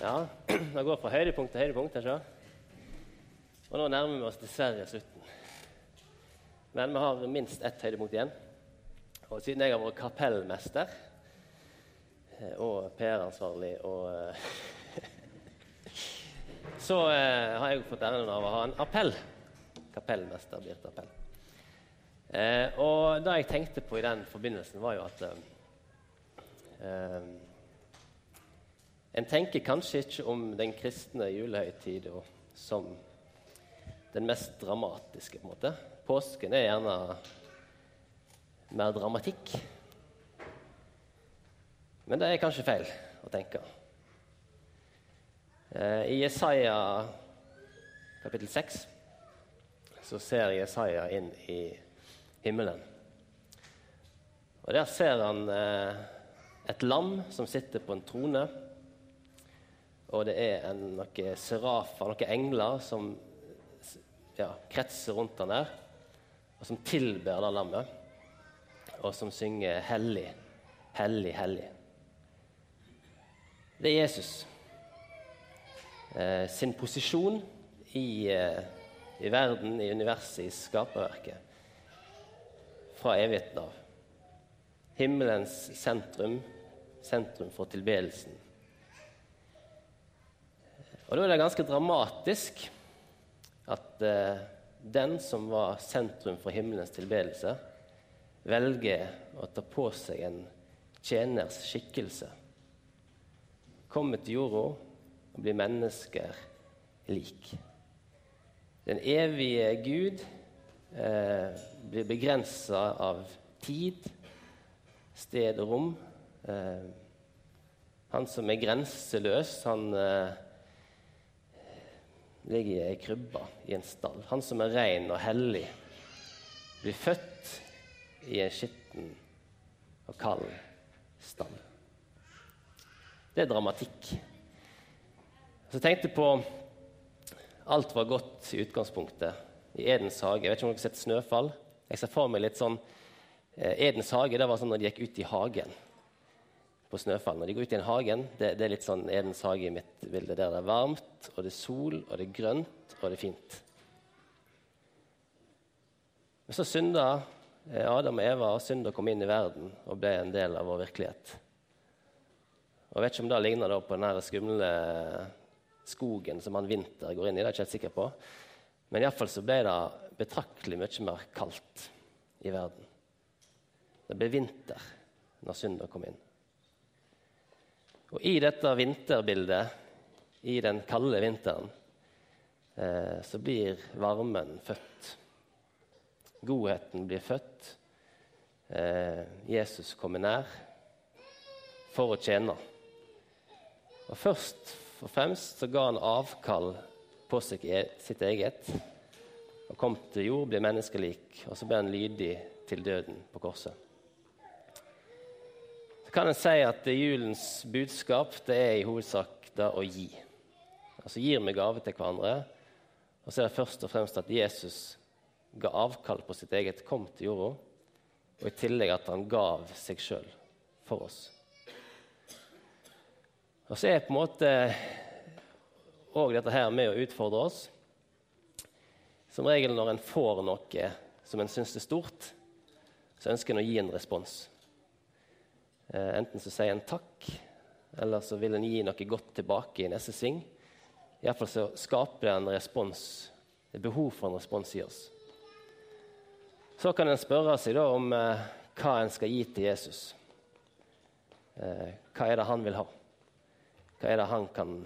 Ja, det går fra høydepunkt til høydepunkt. Ikke? Og nå nærmer vi oss dessverre slutten. Men vi har minst ett høydepunkt igjen. Og siden jeg har vært kapellmester eh, og PR-ansvarlig og eh, Så eh, har jeg fått æren av å ha en appell. Kapellmester blir et appell. Eh, og det jeg tenkte på i den forbindelsen, var jo at eh, eh en tenker kanskje ikke om den kristne julehøytida som den mest dramatiske. på en måte. Påsken er gjerne mer dramatikk. Men det er kanskje feil å tenke. Eh, I Jesaja kapittel 6 så ser Jesaja inn i himmelen. Og Der ser han eh, et lam som sitter på en trone. Og det er en, noen serafer, noen engler, som ja, kretser rundt han der, og som tilber det lammet, og som synger 'Hellig, hellig, hellig'. Det er Jesus eh, sin posisjon i, eh, i, verden, i universet, i skaperverket, fra evigheten av. Himmelens sentrum, sentrum for tilbedelsen. Og Da er det ganske dramatisk at eh, den som var sentrum for himmelens tilbedelse, velger å ta på seg en tjeners skikkelse. Komme til jorda og bli mennesker lik. Den evige Gud eh, blir begrensa av tid, sted og rom. Eh, han som er grenseløs, han eh, ligger i ei krybbe i en stall. Han som er ren og hellig, blir født i en skitten og kald stall. Det er dramatikk. Så jeg tenkte på Alt var godt i utgangspunktet i Edens hage. Jeg vet ikke om dere har sett 'Snøfall'? Jeg ser for meg litt sånn eh, Edens hage det var sånn når de gikk ut i hagen på Snøfall. Når de går ut i en hagen, det, det er litt sånn Edens hage i mitt bilde. Der det er varmt, og det er sol, og det er grønt, og det er fint. Men så synda eh, Adam og Eva, og synda kom inn i verden og ble en del av vår virkelighet. Og Jeg vet ikke om det ligner på den skumle skogen som han Vinter går inn i. det er jeg ikke helt sikker på. Men iallfall så ble det betraktelig mye mer kaldt i verden. Det ble vinter når synda kom inn. Og i dette vinterbildet, i den kalde vinteren, eh, så blir varmen født. Godheten blir født. Eh, Jesus kommer nær for å tjene. Og Først og fremst så ga han avkall på e, sitt eget. og kom til jord, ble menneskelik, og så ble han lydig til døden på korset så kan en si at julens budskap det er i hovedsak det å gi. Altså gir vi gave til hverandre. Og så er det først og fremst at Jesus ga avkall på sitt eget, kom til jorda, og i tillegg at han gav seg sjøl for oss. Og så er på en måte òg dette her med å utfordre oss. Som regel når en får noe som en syns er stort, så ønsker en å gi en respons. Eh, enten så sier en takk, eller så vil en gi noe godt tilbake i neste sving. Iallfall så skaper det en respons, et behov for en respons i oss. Så kan en spørre seg da om eh, hva en skal gi til Jesus. Eh, hva er det han vil ha? Hva er det han kan,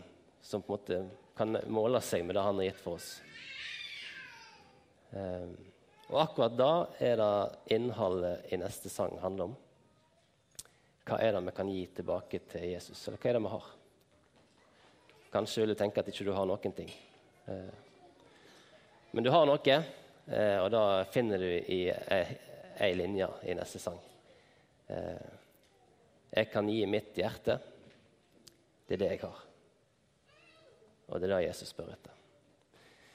som på en måte kan måle seg med det han har gitt for oss? Eh, og akkurat da er det innholdet i neste sang handler om. Hva er det vi kan gi tilbake til Jesus? Eller hva er det vi har? Kanskje vil du tenke at ikke du har noen ting. Eh, men du har noe, eh, og da finner du i ei linje i neste sang. Eh, jeg kan gi mitt hjerte. Det er det jeg har. Og det er det Jesus spør etter.